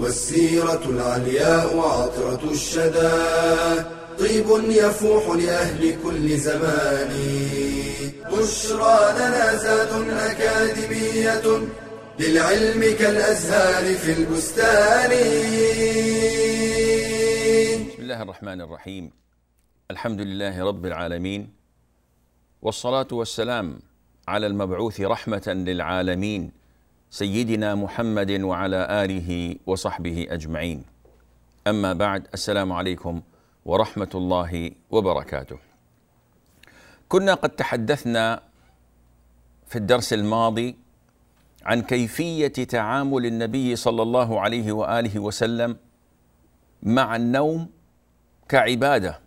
والسيرة العلياء وعطرة الشدى. طيب يفوح لأهل كل زمان. بشرى لنا زاد أكاديمية للعلم كالأزهار في البستان. بسم الله الرحمن الرحيم. الحمد لله رب العالمين. والصلاة والسلام على المبعوث رحمة للعالمين. سيدنا محمد وعلى آله وصحبه أجمعين. أما بعد السلام عليكم ورحمة الله وبركاته. كنا قد تحدثنا في الدرس الماضي عن كيفية تعامل النبي صلى الله عليه وآله وسلم مع النوم كعبادة.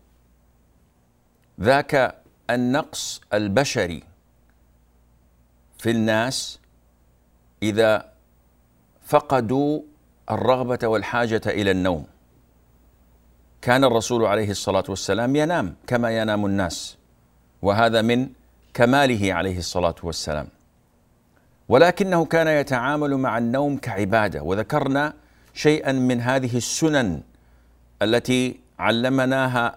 ذاك النقص البشري في الناس إذا فقدوا الرغبة والحاجة إلى النوم. كان الرسول عليه الصلاة والسلام ينام كما ينام الناس وهذا من كماله عليه الصلاة والسلام. ولكنه كان يتعامل مع النوم كعبادة وذكرنا شيئا من هذه السنن التي علمناها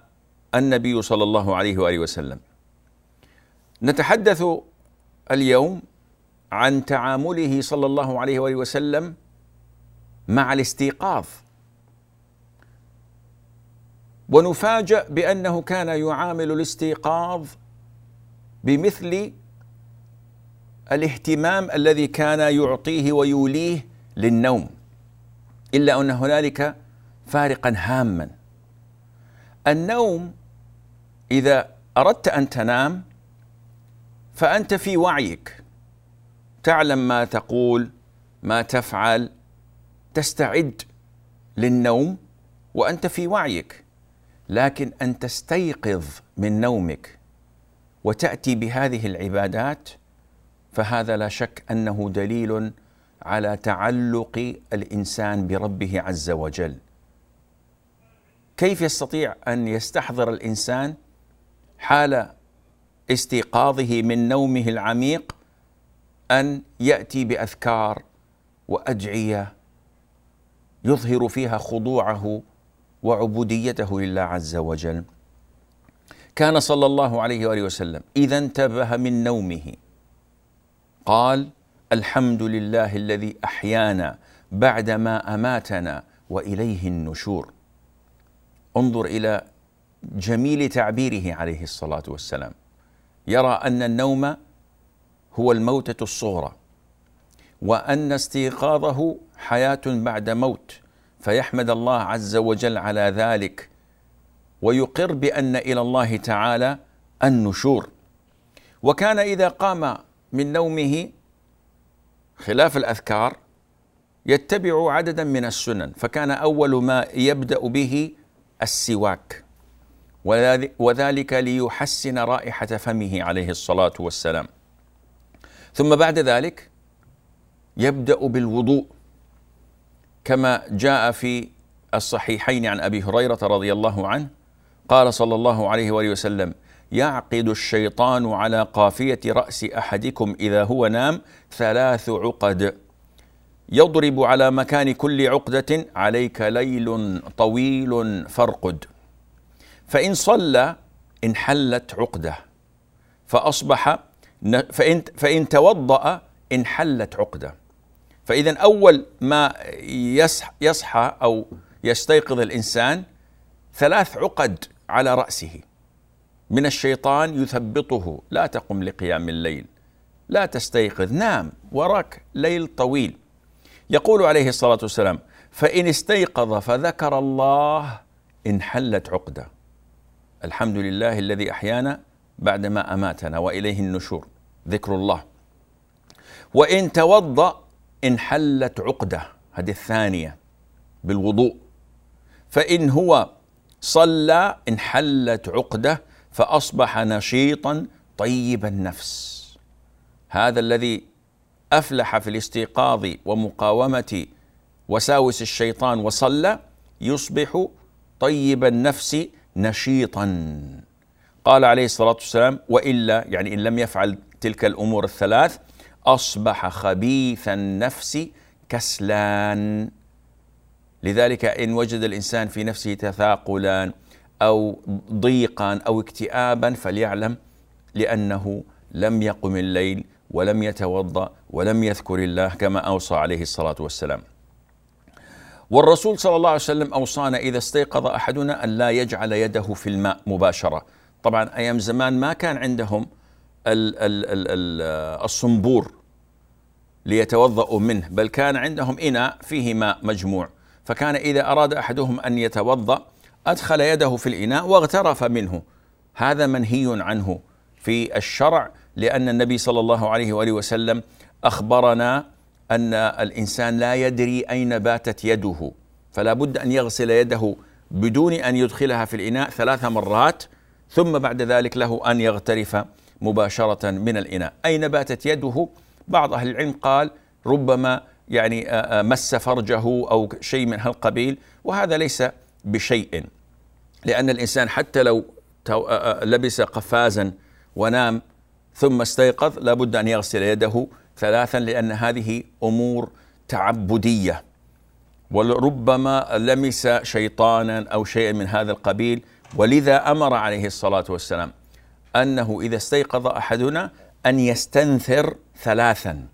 النبي صلى الله عليه وآله وسلم. نتحدث اليوم عن تعامله صلى الله عليه وآله وسلم مع الاستيقاظ. ونفاجأ بأنه كان يعامل الاستيقاظ بمثل الاهتمام الذي كان يعطيه ويوليه للنوم إلا أن هنالك فارقا هاما. النوم إذا أردت أن تنام فأنت في وعيك. تعلم ما تقول ما تفعل تستعد للنوم وأنت في وعيك. لكن أن تستيقظ من نومك وتأتي بهذه العبادات فهذا لا شك أنه دليل على تعلق الإنسان بربه عز وجل. كيف يستطيع أن يستحضر الإنسان حال استيقاظه من نومه العميق أن يأتي بأذكار وأدعية يظهر فيها خضوعه وعبوديته لله عز وجل. كان صلى الله عليه وآله وسلم إذا انتبه من نومه. قال الحمد لله الذي أحيانا بعدما أماتنا وإليه النشور. انظر إلى جميل تعبيره عليه الصلاة والسلام. يرى أن النوم هو الموتة الصغرى وأن استيقاظه حياة بعد موت فيحمد الله عز وجل على ذلك ويقر بأن إلى الله تعالى النشور. وكان إذا قام من نومه خلاف الأذكار يتبع عددا من السنن فكان أول ما يبدأ به السواك وذلك ليحسن رائحة فمه عليه الصلاة والسلام. ثم بعد ذلك يبدأ بالوضوء كما جاء في الصحيحين عن أبي هريرة رضي الله عنه قال صلى الله عليه وآله وسلم يعقد الشيطان على قافية رأس أحدكم إذا هو نام ثلاث عقد. يضرب على مكان كل عقدة عليك ليل طويل فارقد. فإن صلى انحلت عقدة فأصبح فإن, فإن توضأ انحلت عقدة. فإذا أول ما يصحى أو يستيقظ الإنسان ثلاث عقد على رأسه. من الشيطان يثبطه لا تقم لقيام الليل لا تستيقظ نام وراك ليل طويل. يقول عليه الصلاة والسلام فإن استيقظ فذكر الله انحلت عقدة. الحمد لله الذي أحيانا بعدما أماتنا وإليه النشور. ذكر الله. وإن توضأ انحلت عقدة هذه الثانية بالوضوء. فإن هو صلى انحلت عقدة فأصبح نشيطا طيب النفس. هذا الذي أفلح في الاستيقاظ ومقاومة وساوس الشيطان وصلى يصبح طيب النفس نشيطا. قال عليه الصلاة والسلام وإلا يعني إن لم يفعل تلك الأمور الثلاث أصبح خبيث النفس كسلان. لذلك إن وجد الإنسان في نفسه تثاقلا أو ضيقا أو اكتئابا فليعلم لأنه لم يقم الليل ولم يتوضأ ولم يذكر الله كما أوصى عليه الصلاة والسلام. والرسول صلى الله عليه وسلم أوصانا إذا استيقظ أحدنا أن لا يجعل يده في الماء مباشرة. طبعا أيام زمان ما كان عندهم ال ال ال ال الصنبور ليتوضأوا منه بل كان عندهم إناء فيه ماء مجموع. فكان إذا أراد أحدهم أن يتوضأ أدخل يده في الإناء واغترف منه. هذا منهي عنه في الشرع لأن النبي صلى الله عليه وآله وسلم أخبرنا أن الإنسان لا يدري أين باتت يده. فلا بد أن يغسل يده بدون أن يدخلها في الإناء ثلاث مرات ثم بعد ذلك له أن يغترف. مباشرة من الإناء. أين باتت يده؟ بعض أهل العلم قال ربما يعني مس فرجه أو شيء من هالقبيل وهذا ليس بشيء لأن الإنسان حتى لو لبس قفازا ونام ثم استيقظ لابد أن يغسل يده ثلاثا لأن هذه أمور تعبدية. ولربما لمس شيطانا أو شيئا من هذا القبيل ولذا أمر عليه الصلاة والسلام. أنه إذا استيقظ أحدنا أن يستنثر ثلاثا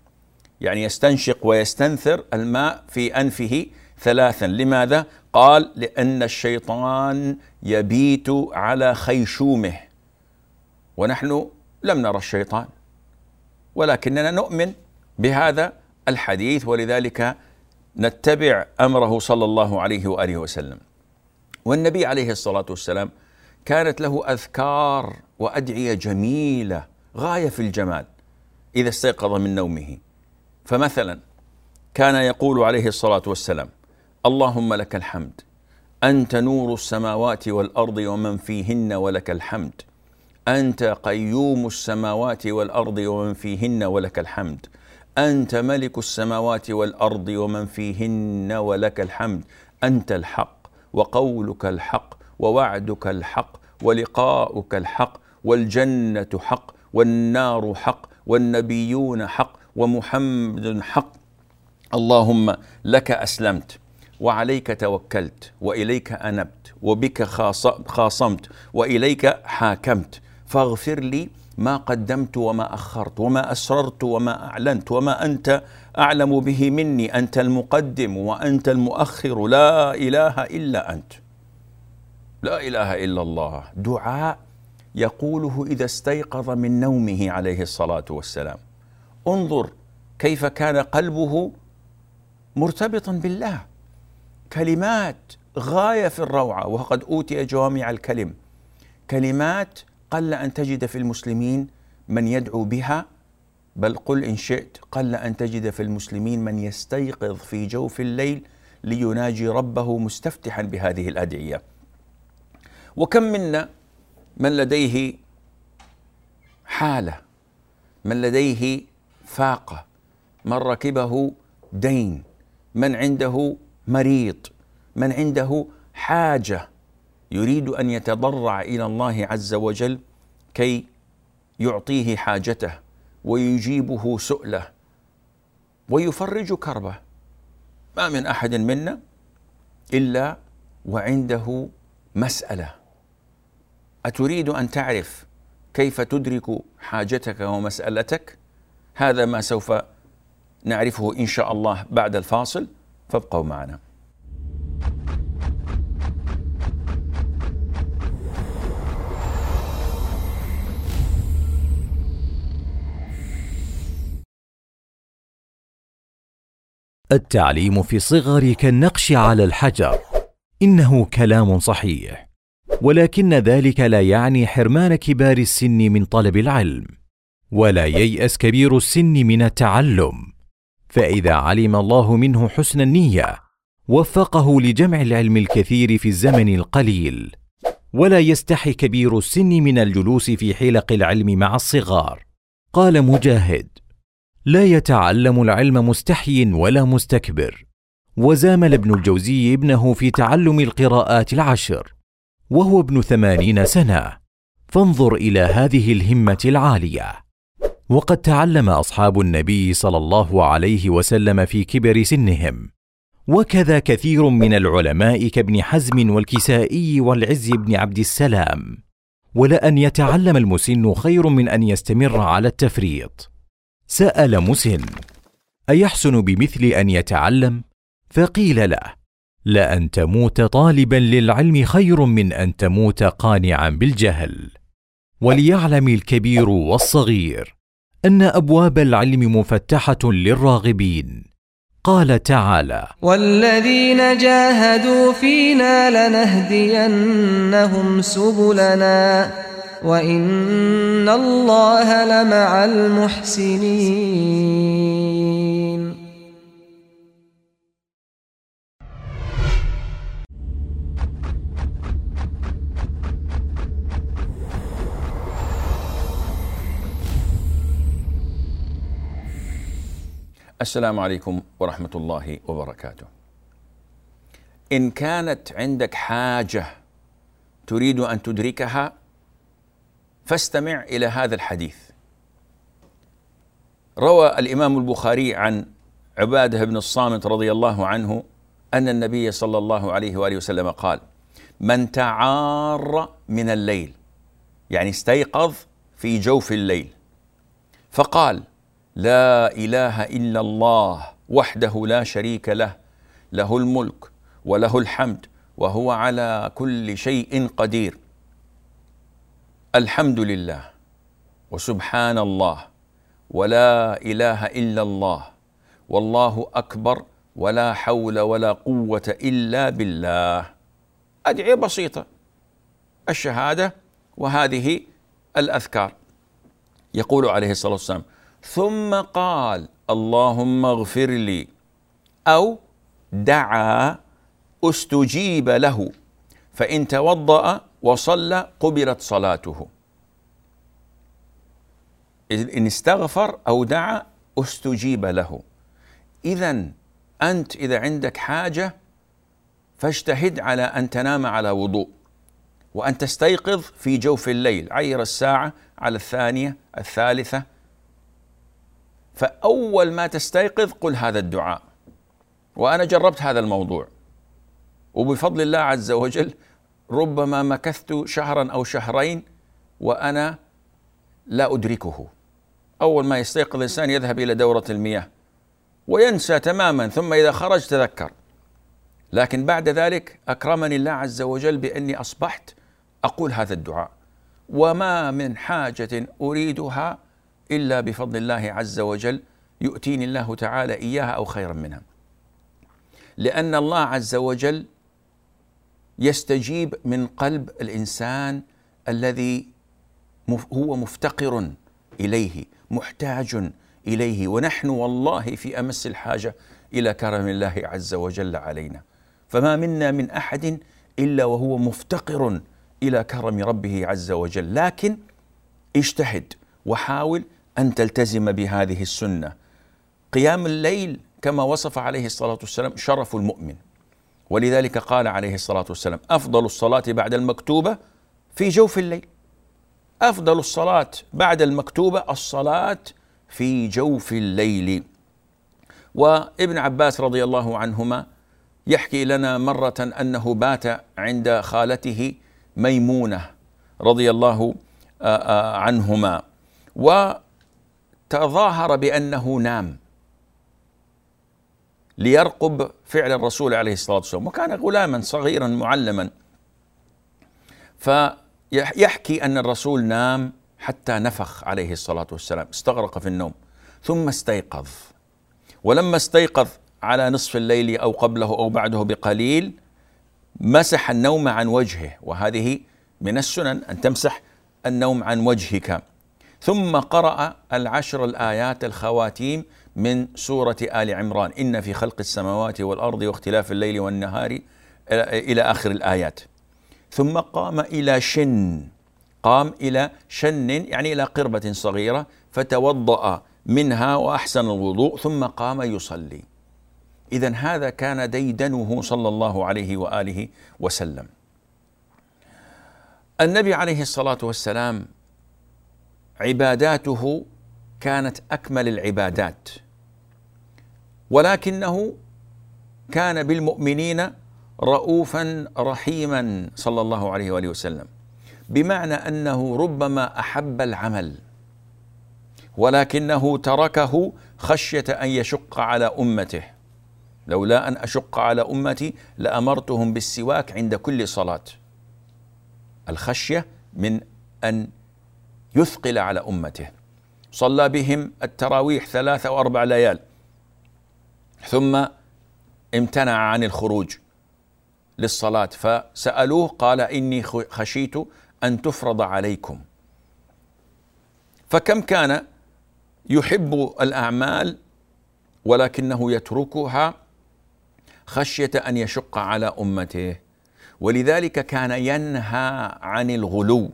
يعني يستنشق ويستنثر الماء في أنفه ثلاثا لماذا؟ قال لأن الشيطان يبيت على خيشومه ونحن لم نرى الشيطان ولكننا نؤمن بهذا الحديث ولذلك نتبع أمره صلى الله عليه وآله وسلم. والنبي عليه الصلاة والسلام كانت له أذكار وأدعية جميلة غاية في الجمال إذا استيقظ من نومه. فمثلا كان يقول عليه الصلاة والسلام: اللهم لك الحمد أنت نور السماوات والأرض ومن فيهن ولك الحمد. أنت قيوم السماوات والأرض ومن فيهن ولك الحمد أنت ملك السماوات والأرض ومن فيهن ولك الحمد أنت الحق وقولك الحق ووعدك الحق ولقاؤك الحق والجنة حق والنار حق والنبيون حق ومحمد حق. اللهم لك أسلمت وعليك توكلت وإليك أنبت وبك خاصمت وإليك حاكمت. فاغفر لي ما قدمت وما أخرت وما أسررت وما أعلنت وما أنت أعلم به مني أنت المقدم وأنت المؤخر. لا إله إلا أنت. لا إله إلا الله. دعاء يقوله إذا استيقظ من نومه عليه الصلاة والسلام. انظر كيف كان قلبه مرتبطا بالله. كلمات غاية في الروعة وقد أوتي جوامع الكلم. كلمات قل أن تجد في المسلمين من يدعو بها بل قل إن شئت قل أن تجد في المسلمين من يستيقظ في جوف الليل ليناجي ربه مستفتحا بهذه الأدعية. وكم منا من لديه حالة من لديه فاقة من ركبه دين من عنده مريض من عنده حاجة يريد أن يتضرع إلى الله عز وجل كي يعطيه حاجته ويجيبه سؤله ويفرج كربه. ما من أحد منا إلا وعنده مسألة. أتريد أن تعرف كيف تدرك حاجتك ومسألتك؟ هذا ما سوف نعرفه إن شاء الله بعد الفاصل. فابقوا معنا. التعليم في الصغر كالنقش على الحجر. إنه كلام صحيح. ولكن ذلك لا يعني حرمان كبار السن من طلب العلم ولا ييأس كبير السن من التعلم. فإذا علم الله منه حسن النية وفقه لجمع العلم الكثير في الزمن القليل. ولا يستحي كبير السن من الجلوس في حلق العلم مع الصغار. قال مجاهد لا يتعلم العلم مستحي ولا مستكبر. وزامل ابن الجوزي ابنه في تعلم القراءات العشر. وهو ابن ثمانين سنة. فانظر إلى هذه الهمة العالية. وقد تعلم أصحاب النبي صلى الله عليه وسلم في كبر سنهم. وكذا كثير من العلماء كابن حزم والكسائي والعز بن عبد السلام. ولأن يتعلم المسن خير من أن يستمر على التفريط. سأل مسن أيحسن بمثل أن يتعلم؟ فقيل له لأن تموت طالبا للعلم خير من أن تموت قانعا بالجهل. وليعلم الكبير والصغير أن أبواب العلم مفتحة للراغبين. قال تعالى والذين جاهدوا فينا لنهدينهم سبلنا وإن الله لمع المحسنين. السلام عليكم ورحمة الله وبركاته. إن كانت عندك حاجة تريد أن تدركها فاستمع إلى هذا الحديث. روى الإمام البخاري عن عبادة بن الصامت رضي الله عنه أن النبي صلى الله عليه وآله وسلم قال: من تعار من الليل يعني استيقظ في جوف الليل فقال: لا إله إلا الله وحده لا شريك له له الملك وله الحمد وهو على كل شيء قدير. الحمد لله وسبحان الله ولا إله إلا الله والله أكبر ولا حول ولا قوة إلا بالله. أدعية بسيطة الشهادة وهذه الأذكار. يقول عليه الصلاة والسلام ثم قال اللهم اغفر لي. أو دعا استجيب له. فإن توضأ وصلى قبلت صلاته. إن استغفر أو دعا استجيب له. اذا أنت إذا عندك حاجة فاجتهد على أن تنام على وضوء وأن تستيقظ في جوف الليل عير الساعة على الثانية الثالثة فأول ما تستيقظ قل هذا الدعاء. وأنا جربت هذا الموضوع. وبفضل الله عز وجل ربما مكثت شهرا أو شهرين وأنا لا أدركه. أول ما يستيقظ الإنسان يذهب إلى دورة المياه وينسى تماما ثم إذا خرج تذكر. لكن بعد ذلك أكرمني الله عز وجل بأني أصبحت أقول هذا الدعاء. وما من حاجة أريدها إلا بفضل الله عز وجل يؤتيني الله تعالى إياها أو خيرا منها. لأن الله عز وجل يستجيب من قلب الإنسان الذي هو مفتقر إليه، محتاج إليه، ونحن والله في أمس الحاجة إلى كرم الله عز وجل علينا. فما منا من أحد إلا وهو مفتقر إلى كرم ربه عز وجل، لكن اجتهد وحاول أن تلتزم بهذه السنة. قيام الليل كما وصف عليه الصلاة والسلام شرف المؤمن. ولذلك قال عليه الصلاة والسلام أفضل الصلاة بعد المكتوبة في جوف الليل. أفضل الصلاة بعد المكتوبة الصلاة في جوف الليل. وابن عباس رضي الله عنهما يحكي لنا مرة أنه بات عند خالته ميمونة رضي الله عنهما. و تظاهر بأنه نام ليرقب فعل الرسول عليه الصلاة والسلام. وكان غلاما صغيرا معلما. فيحكي أن الرسول نام حتى نفخ عليه الصلاة والسلام استغرق في النوم ثم استيقظ. ولما استيقظ على نصف الليل أو قبله أو بعده بقليل مسح النوم عن وجهه. وهذه من السنن أن تمسح النوم عن وجهك. ثم قرأ العشر الآيات الخواتيم من سورة آل عمران. إن في خلق السماوات والأرض واختلاف الليل والنهار إلى آخر الآيات. ثم قام إلى شن. قام إلى شن يعني إلى قربة صغيرة فتوضأ منها وأحسن الوضوء ثم قام يصلي. إذا هذا كان ديدنه صلى الله عليه وآله وسلم. النبي عليه الصلاة والسلام عباداته كانت أكمل العبادات. ولكنه كان بالمؤمنين رؤوفا رحيما صلى الله عليه وآله وسلم بمعنى أنه ربما أحب العمل ولكنه تركه خشية أن يشق على أمته. لولا أن أشق على أمتي لأمرتهم بالسواك عند كل صلاة. الخشية من أن يثقل على أمته. صلى بهم التراويح ثلاثة أو أربع ليال. ثم امتنع عن الخروج للصلاة. فسألوه قال إني خشيت أن تفرض عليكم. فكم كان يحب الأعمال ولكنه يتركها خشية أن يشق على أمته. ولذلك كان ينهى عن الغلو.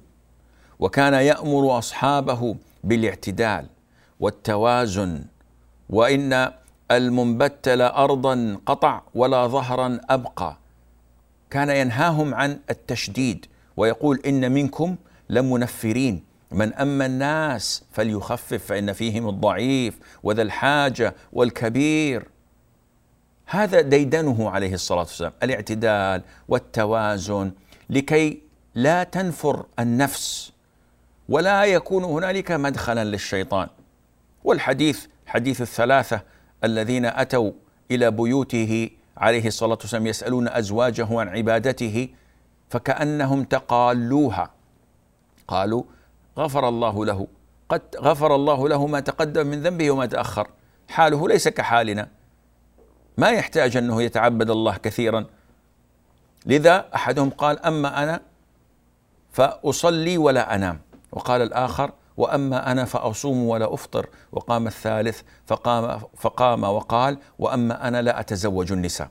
وكان يأمر أصحابه بالاعتدال والتوازن وإن المنبت لا أرضا قطع ولا ظهرا أبقى. كان ينهاهم عن التشديد ويقول إن منكم لمنفرين من أما الناس فليخفف فإن فيهم الضعيف وذا الحاجة والكبير. هذا ديدنه عليه الصلاة والسلام الاعتدال والتوازن لكي لا تنفر النفس. ولا يكون هنالك مدخلا للشيطان. والحديث حديث الثلاثة الذين أتوا إلى بيوته عليه الصلاة والسلام يسألون أزواجه عن عبادته فكأنهم تقالوها. قالوا غفر الله له قد غفر الله له ما تقدم من ذنبه وما تأخر. حاله ليس كحالنا. ما يحتاج أنه يتعبد الله كثيرا. لذا أحدهم قال أما أنا فأصلي ولا أنام. وقال الآخر وأما أنا فأصوم ولا أفطر وقام الثالث فقام, فقام وقال وأما أنا لا أتزوج النساء.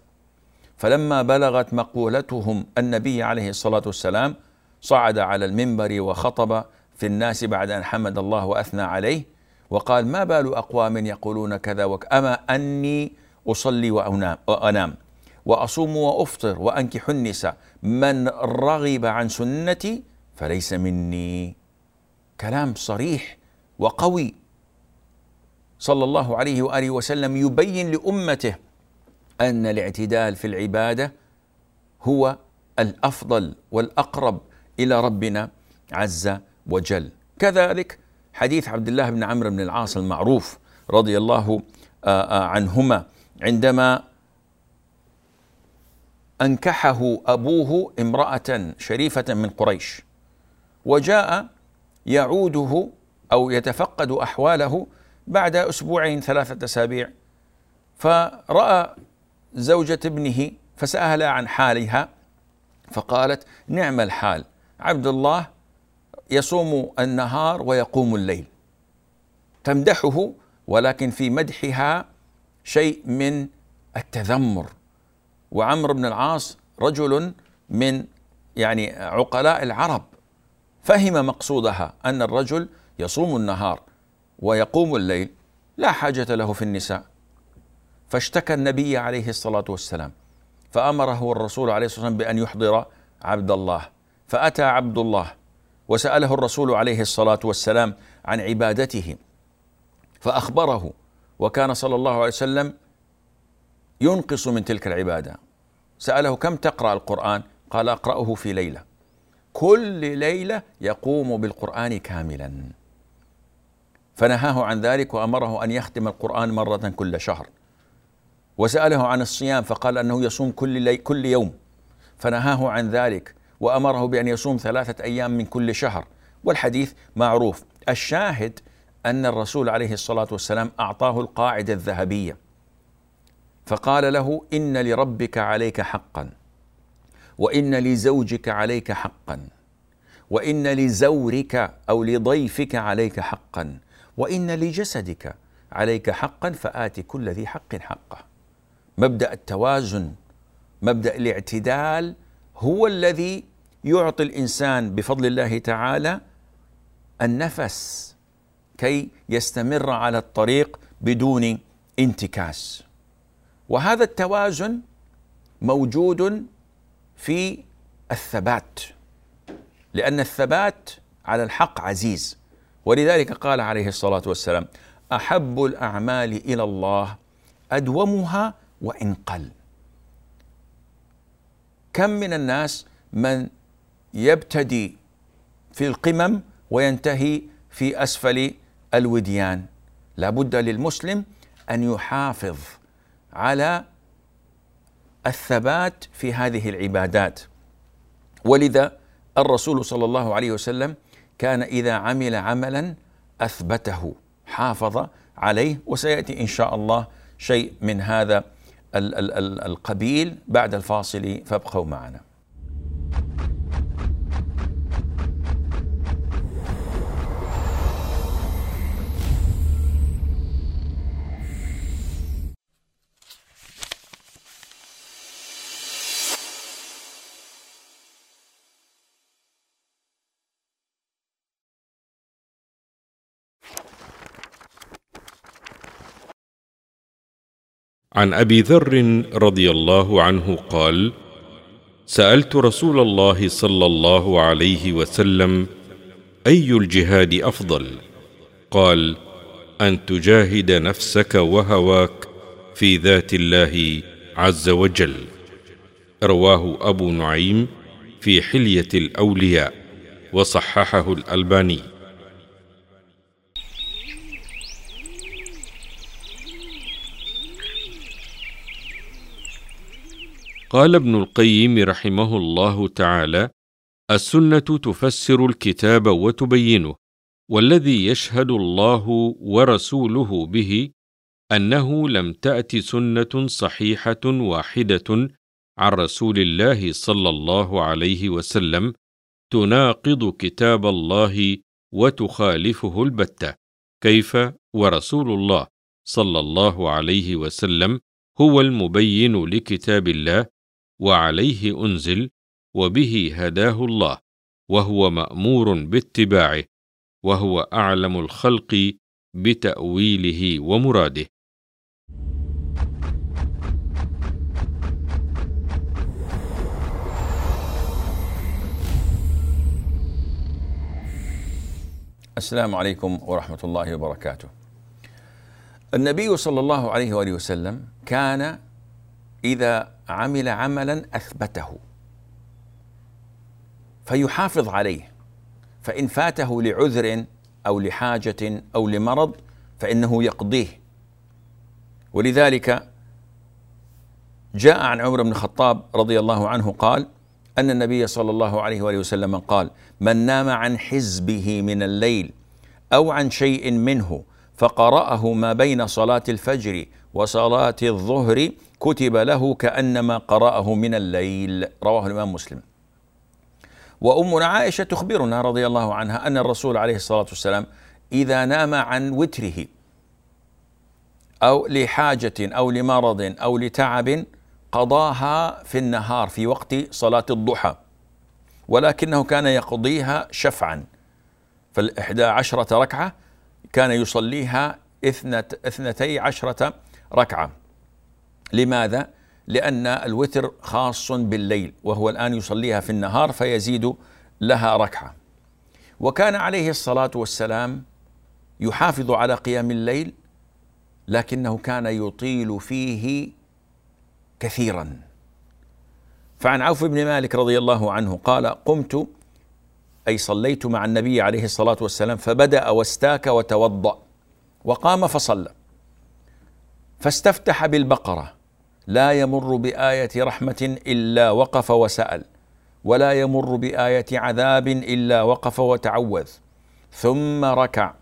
فلما بلغت مقولتهم النبي عليه الصلاة والسلام صعد على المنبر وخطب في الناس بعد أن حمد الله وأثنى عليه وقال ما بال أقوام يقولون كذا أما أني أصلي وأنام وأصوم وأفطر وأنكح النساء. من رغب عن سنتي فليس مني. كلام صريح وقوي. صلى الله عليه وآله وسلم يبين لأمته أن الاعتدال في العبادة هو الأفضل والأقرب إلى ربنا عز وجل. كذلك حديث عبد الله بن عمرو بن العاص المعروف رضي الله عنهما عندما أنكحه أبوه امرأة شريفة من قريش وجاء يعوده أو يتفقد أحواله بعد أسبوعين ثلاثة أسابيع. فرأى زوجة ابنه فسأل عن حالها فقالت نعم الحال عبد الله يصوم النهار ويقوم الليل. تمدحه ولكن في مدحها شيء من التذمر. وعمرو بن العاص رجل من يعني عقلاء العرب. فهم مقصودها أن الرجل يصوم النهار ويقوم الليل لا حاجة له في النساء. فاشتكى النبي عليه الصلاة والسلام فأمره الرسول عليه الصلاة والسلام بأن يحضر عبد الله. فأتى عبد الله وسأله الرسول عليه الصلاة والسلام عن عبادته فأخبره وكان صلى الله عليه وسلم ينقص من تلك العبادة. سأله كم تقرأ القرآن؟ قال أقرأه في ليلة. كل ليلة يقوم بالقرآن كاملا. فنهاه عن ذلك وأمره أن يختم القرآن مرة كل شهر. وسأله عن الصيام فقال أنه يصوم كل لي كل يوم. فنهاه عن ذلك وأمره بأن يصوم ثلاثة أيام من كل شهر. والحديث معروف. الشاهد أن الرسول عليه الصلاة والسلام أعطاه القاعدة الذهبية. فقال له إن لربك عليك حقا. وإن لزوجك عليك حقا. وإن لزورك أو لضيفك عليك حقا. وإن لجسدك عليك حقا فآت كل ذي حق حقه. مبدأ التوازن مبدأ الاعتدال هو الذي يعطي الإنسان بفضل الله تعالى النفس كي يستمر على الطريق بدون انتكاس. وهذا التوازن موجود في الثبات. لأن الثبات على الحق عزيز. ولذلك قال عليه الصلاة والسلام أحب الأعمال إلى الله أدومها وإن قل. كم من الناس من يبتدي في القمم وينتهي في أسفل الوديان. لابد للمسلم أن يحافظ على الثبات في هذه العبادات. ولذا الرسول صلى الله عليه وسلم كان إذا عمل عملا أثبته حافظ عليه وسيأتي إن شاء الله شيء من هذا القبيل بعد الفاصل فابقوا معنا. عن أبي ذر رضي الله عنه قال سألت رسول الله صلى الله عليه وسلم أي الجهاد أفضل؟ قال أن تجاهد نفسك وهواك في ذات الله عز وجل. رواه أبو نعيم في حلية الأولياء وصححه الألباني. قال ابن القيم رحمه الله تعالى السنة تفسر الكتاب وتبينه والذي يشهد الله ورسوله به أنه لم تأت سنة صحيحة واحدة عن رسول الله صلى الله عليه وسلم تناقض كتاب الله وتخالفه البتة كيف؟ ورسول الله صلى الله عليه وسلم هو المبين لكتاب الله وعليه أنزل وبه هداه الله وهو مأمور باتباعه وهو أعلم الخلق بتأويله ومراده. السلام عليكم ورحمة الله وبركاته. النبي صلى الله عليه وآله وسلم كان إذا عمل عملا أثبته. فيحافظ عليه. فإن فاته لعذر أو لحاجة أو لمرض فإنه يقضيه. ولذلك جاء عن عمر بن الخطاب رضي الله عنه قال أن النبي صلى الله عليه وآله وسلم قال من نام عن حزبه من الليل أو عن شيء منه فقرأه ما بين صلاة الفجر وصلاة الظهر كتب له كأنما قرأه من الليل. رواه الإمام مسلم. وأمنا عائشة تخبرنا رضي الله عنها أن الرسول عليه الصلاة والسلام إذا نام عن وتره أو لحاجة أو لمرض أو لتعب قضاها في النهار في وقت صلاة الضحى ولكنه كان يقضيها شفعا. فالإحدى عشرة ركعة كان يصليها اثنتي عشرة ركعة. لماذا؟ لأن الوتر خاص بالليل وهو الآن يصليها في النهار فيزيد لها ركعة. وكان عليه الصلاة والسلام يحافظ على قيام الليل لكنه كان يطيل فيه كثيرا. فعن عوف بن مالك رضي الله عنه قال قمت أي صليت مع النبي عليه الصلاة والسلام فبدأ واستاك وتوضأ وقام فصلى. فاستفتح بالبقرة. لا يمر بآية رحمة إلا وقف وسأل ولا يمر بآية عذاب إلا وقف وتعوذ. ثم ركع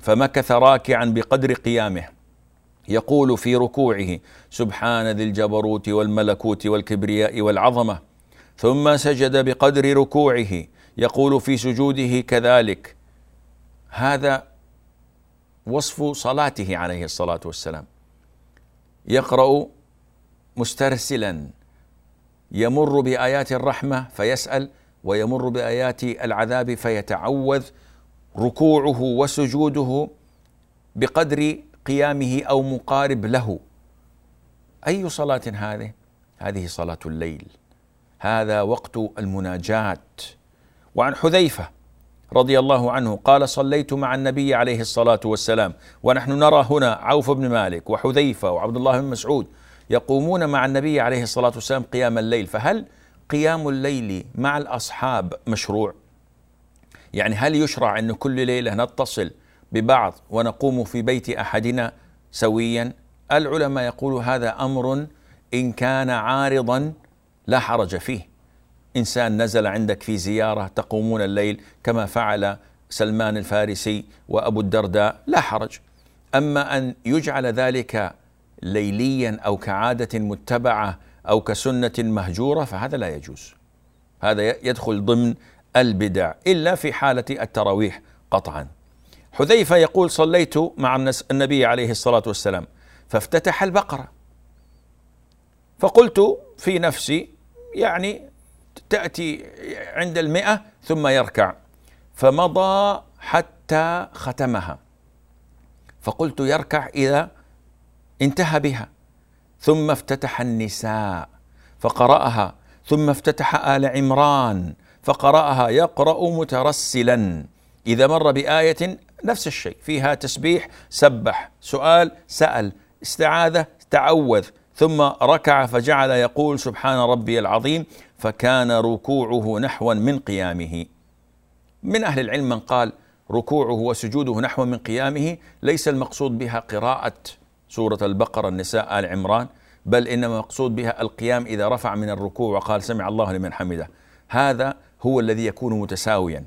فمكث راكعا بقدر قيامه. يقول في ركوعه سبحان ذي الجبروت والملكوت والكبرياء والعظمة. ثم سجد بقدر ركوعه. يقول في سجوده كذلك. هذا وصف صلاته عليه الصلاة والسلام. يقرأ مسترسلا يمر بآيات الرحمة فيسأل ويمر بآيات العذاب فيتعوذ. ركوعه وسجوده بقدر قيامه أو مقارب له. أي صلاة هذه؟ هذه صلاة الليل. هذا وقت المناجاة. وعن حذيفة رضي الله عنه قال صليت مع النبي عليه الصلاة والسلام. ونحن نرى هنا عوف بن مالك وحذيفة وعبد الله بن مسعود يقومون مع النبي عليه الصلاة والسلام قيام الليل. فهل قيام الليل مع الأصحاب مشروع؟ يعني هل يشرع أن كل ليلة نتصل ببعض ونقوم في بيت أحدنا سويا؟ العلماء يقول هذا أمر إن كان عارضا لا حرج فيه. إنسان نزل عندك في زيارة تقومون الليل كما فعل سلمان الفارسي وأبو الدرداء لا حرج. أما أن يجعل ذلك ليليا أو كعادة متبعة أو كسنة مهجورة فهذا لا يجوز. هذا يدخل ضمن البدع إلا في حالة التراويح قطعا. حذيفة يقول صليت مع النبي عليه الصلاة والسلام فافتتح البقرة. فقلت في نفسي يعني تأتي عند المئة ثم يركع. فمضى حتى ختمها. فقلت يركع إذا انتهى بها. ثم افتتح النساء فقرأها. ثم افتتح آل عمران فقرأها. يقرأ مترسلا. إذا مر بآية نفس الشيء فيها تسبيح سبح. سؤال سأل. استعاذة تعوذ. ثم ركع فجعل يقول سبحان ربي العظيم. فكان ركوعه نحوا من قيامه. من أهل العلم من قال ركوعه وسجوده نحو من قيامه ليس المقصود بها قراءة سورة البقرة النساء آل عمران بل إنما المقصود بها القيام إذا رفع من الركوع وقال سمع الله لمن حمده. هذا هو الذي يكون متساويا.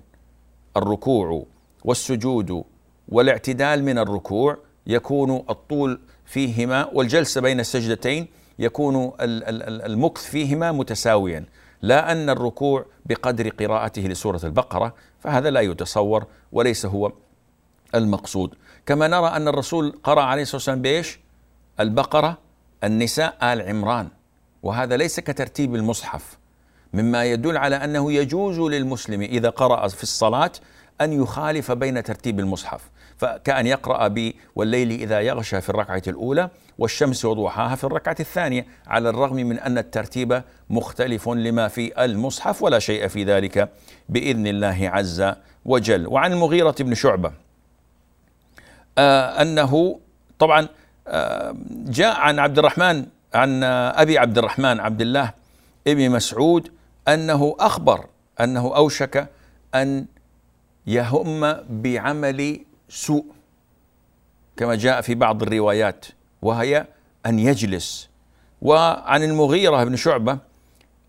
الركوع والسجود والاعتدال من الركوع يكون الطول فيهما والجلسة بين السجدتين يكون المكث فيهما متساويا. لا أن الركوع بقدر قراءته لسورة البقرة فهذا لا يتصور وليس هو المقصود. كما نرى أن الرسول قرأ عليه الصلاة والسلام بإيش؟ البقرة النساء آل عمران. وهذا ليس كترتيب المصحف مما يدل على أنه يجوز للمسلم إذا قرأ في الصلاة أن يخالف بين ترتيب المصحف. فكأن يقرأ ب والليل إذا يغشى في الركعة الأولى والشمس وضحاها في الركعة الثانية على الرغم من أن الترتيب مختلف لما في المصحف ولا شيء في ذلك بإذن الله عز وجل. وعن المغيرة بن شعبة آه أنه طبعا آه جاء عن عبد الرحمن عن أبي عبد الرحمن عبد الله ابن مسعود أنه أخبر أنه أوشك أن يهم بعمل سوء كما جاء في بعض الروايات وهي أن يجلس. وعن المغيرة بن شعبة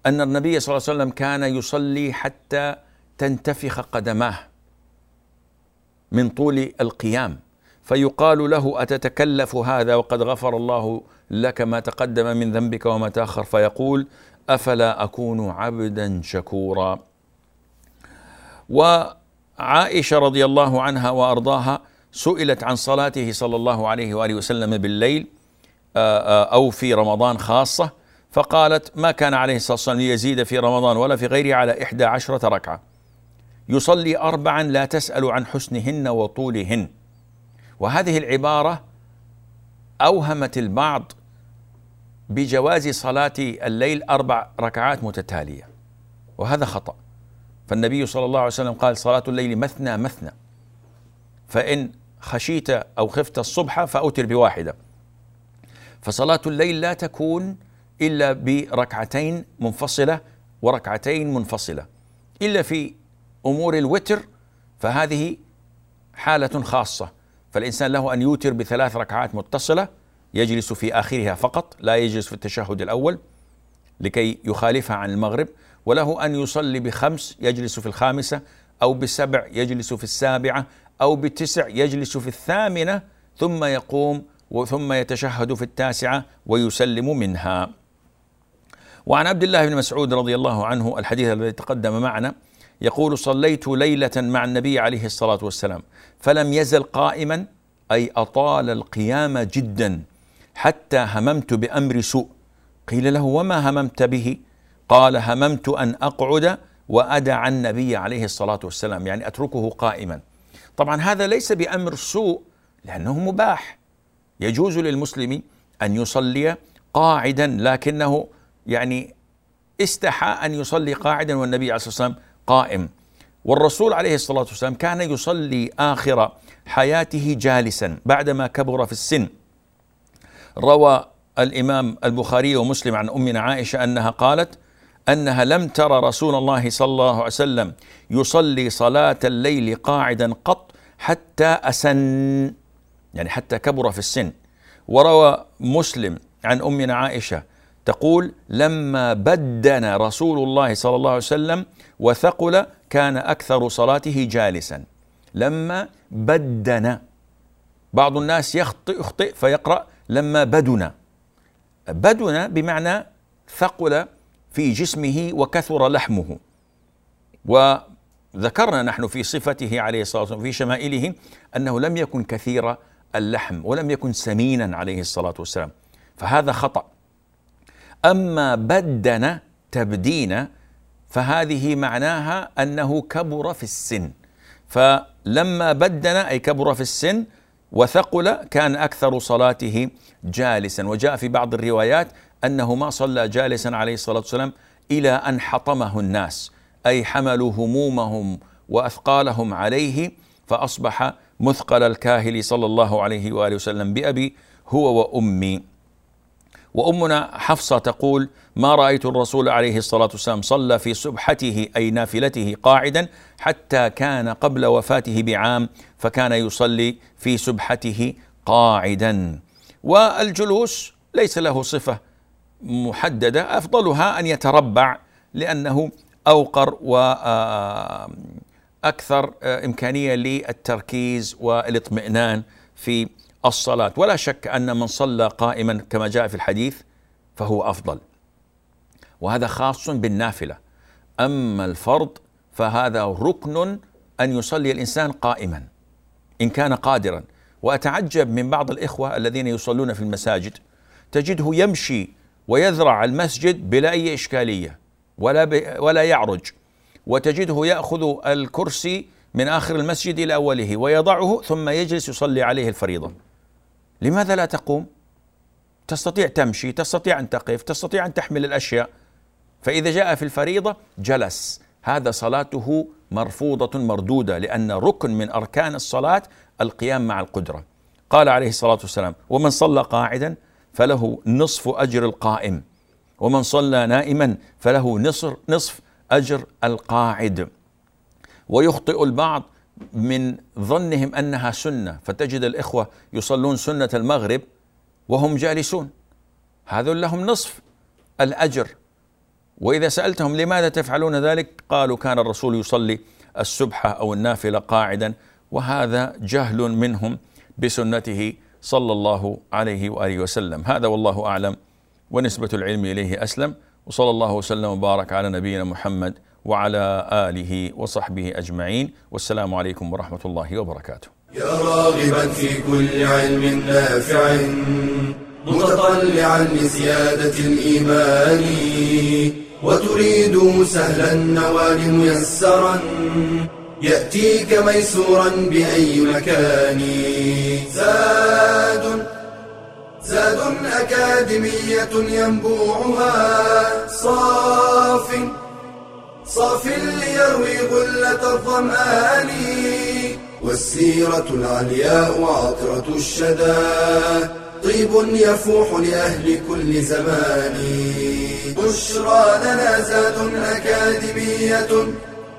أن النبي صلى الله عليه وسلم كان يصلي حتى تنتفخ قدماه من طول القيام. فيقال له أتتكلف هذا وقد غفر الله لك ما تقدم من ذنبك وما تأخر؟ فيقول أفلا أكون عبدا شكورا؟ و عائشة رضي الله عنها وأرضاها سئلت عن صلاته صلى الله عليه وآله وسلم بالليل آه، آه، أو في رمضان خاصة فقالت ما كان عليه الصلاة والسلام ليزيد في رمضان ولا في غيره على إحدى عشرة ركعة. يصلي اربعا لا تسأل عن حسنهن وطولهن. وهذه العبارة أوهمت البعض بجواز صلاة الليل أربع ركعات متتالية وهذا خطأ. فالنبي صلى الله عليه وسلم قال صلاة الليل مثنى مثنى. فإن خشيت أو خفت الصبح فأوتر بواحدة. فصلاة الليل لا تكون إلا بركعتين منفصلة وركعتين منفصلة. إلا في أمور الوتر فهذه حالة خاصة. فالإنسان له أن يوتر بثلاث ركعات متصلة يجلس في آخرها فقط لا يجلس في التشهد الأول لكي يخالفها عن المغرب. وله أن يصلي بخمس يجلس في الخامسة أو بسبع يجلس في السابعة أو بتسع يجلس في الثامنة ثم يقوم ثم يتشهد في التاسعة ويسلم منها. وعن عبد الله بن مسعود رضي الله عنه الحديث الذي تقدم معنا يقول صليت ليلة مع النبي عليه الصلاة والسلام فلم يزل قائما أي أطال القيام جدا حتى هممت بأمر سوء. قيل له وما هممت به؟ قال هممت أن أقعد وأدع النبي عليه الصلاة والسلام يعني أتركه قائما. طبعا هذا ليس بأمر سوء لأنه مباح. يجوز للمسلم أن يصلي قاعدا لكنه يعني استحى أن يصلي قاعدا والنبي عليه الصلاة والسلام قائم. والرسول عليه الصلاة والسلام كان يصلي آخر حياته جالسا بعدما كبر في السن. روى الإمام البخاري ومسلم عن أمنا عائشة أنها قالت أنها لم ترى رسول الله صلى الله عليه وسلم يصلي صلاة الليل قاعدا قط حتى أسن يعني حتى كبر في السن. وروى مسلم عن أمنا عائشة تقول لما بدن رسول الله صلى الله عليه وسلم وثقل كان أكثر صلاته جالسا. لما بدن. بعض الناس يخطئ يخطئ فيقرأ لما بدن. بدن بمعنى ثقل في جسمه وكثر لحمه. وذكرنا نحن في صفته عليه الصلاة والسلام في شمائله أنه لم يكن كثير اللحم ولم يكن سمينا عليه الصلاة والسلام. فهذا خطأ. أما بدن تبدين فهذه معناها أنه كبر في السن. فلما بدن أي كبر في السن وثقل كان أكثر صلاته جالسا. وجاء في بعض الروايات أنه ما صلى جالسا عليه الصلاة والسلام إلى أن حطمه الناس أي حملوا همومهم وأثقالهم عليه فأصبح مثقل الكاهل صلى الله عليه وآله وسلم بأبي هو وأمي. وأمنا حفصة تقول ما رأيت الرسول عليه الصلاة والسلام صلى في سبحته أي نافلته قاعدا حتى كان قبل وفاته بعام فكان يصلي في سبحته قاعدا. والجلوس ليس له صفة محددة أفضلها أن يتربع لأنه أوقر وأكثر إمكانية للتركيز والإطمئنان في الصلاة. ولا شك أن من صلى قائما كما جاء في الحديث فهو أفضل. وهذا خاص بالنافلة. أما الفرض فهذا ركن أن يصلي الإنسان قائما إن كان قادرا. وأتعجب من بعض الإخوة الذين يصلون في المساجد تجده يمشي ويذرع المسجد بلا أي إشكالية ولا, ولا يعرج. وتجده يأخذ الكرسي من آخر المسجد إلى أوله ويضعه ثم يجلس يصلي عليه الفريضة. لماذا لا تقوم؟ تستطيع تمشي تستطيع أن تقف تستطيع أن تحمل الأشياء. فإذا جاء في الفريضة جلس. هذا صلاته مرفوضة مردودة لأن ركن من أركان الصلاة القيام مع القدرة. قال عليه الصلاة والسلام ومن صلى قاعدا فله نصف أجر القائم. ومن صلى نائما فله نصف, نصف أجر القاعد. ويخطئ البعض من ظنهم أنها سنة. فتجد الإخوة يصلون سنة المغرب وهم جالسون. هذول لهم نصف الأجر. وإذا سألتهم لماذا تفعلون ذلك قالوا كان الرسول يصلي السبحه أو النافلة قاعدا. وهذا جهل منهم بسنته صلى الله عليه وآله وسلم. هذا والله أعلم ونسبة العلم إليه أسلم. وصلى الله وسلم وبارك على نبينا محمد وعلى آله وصحبه أجمعين. والسلام عليكم ورحمة الله وبركاته. يا راغبا في كل علم نافع متطلعا لزيادة الإيمان وتريد سهلا النوال ميسرا. يأتيك ميسورا بأي مكان. زاد زاد أكاديمية ينبوعها. صاف صاف ليروي غلة الظمآن. والسيرة العلياء وعطرة الشدى. طيب يفوح لأهل كل زمان. بشرى لنا زاد أكاديمية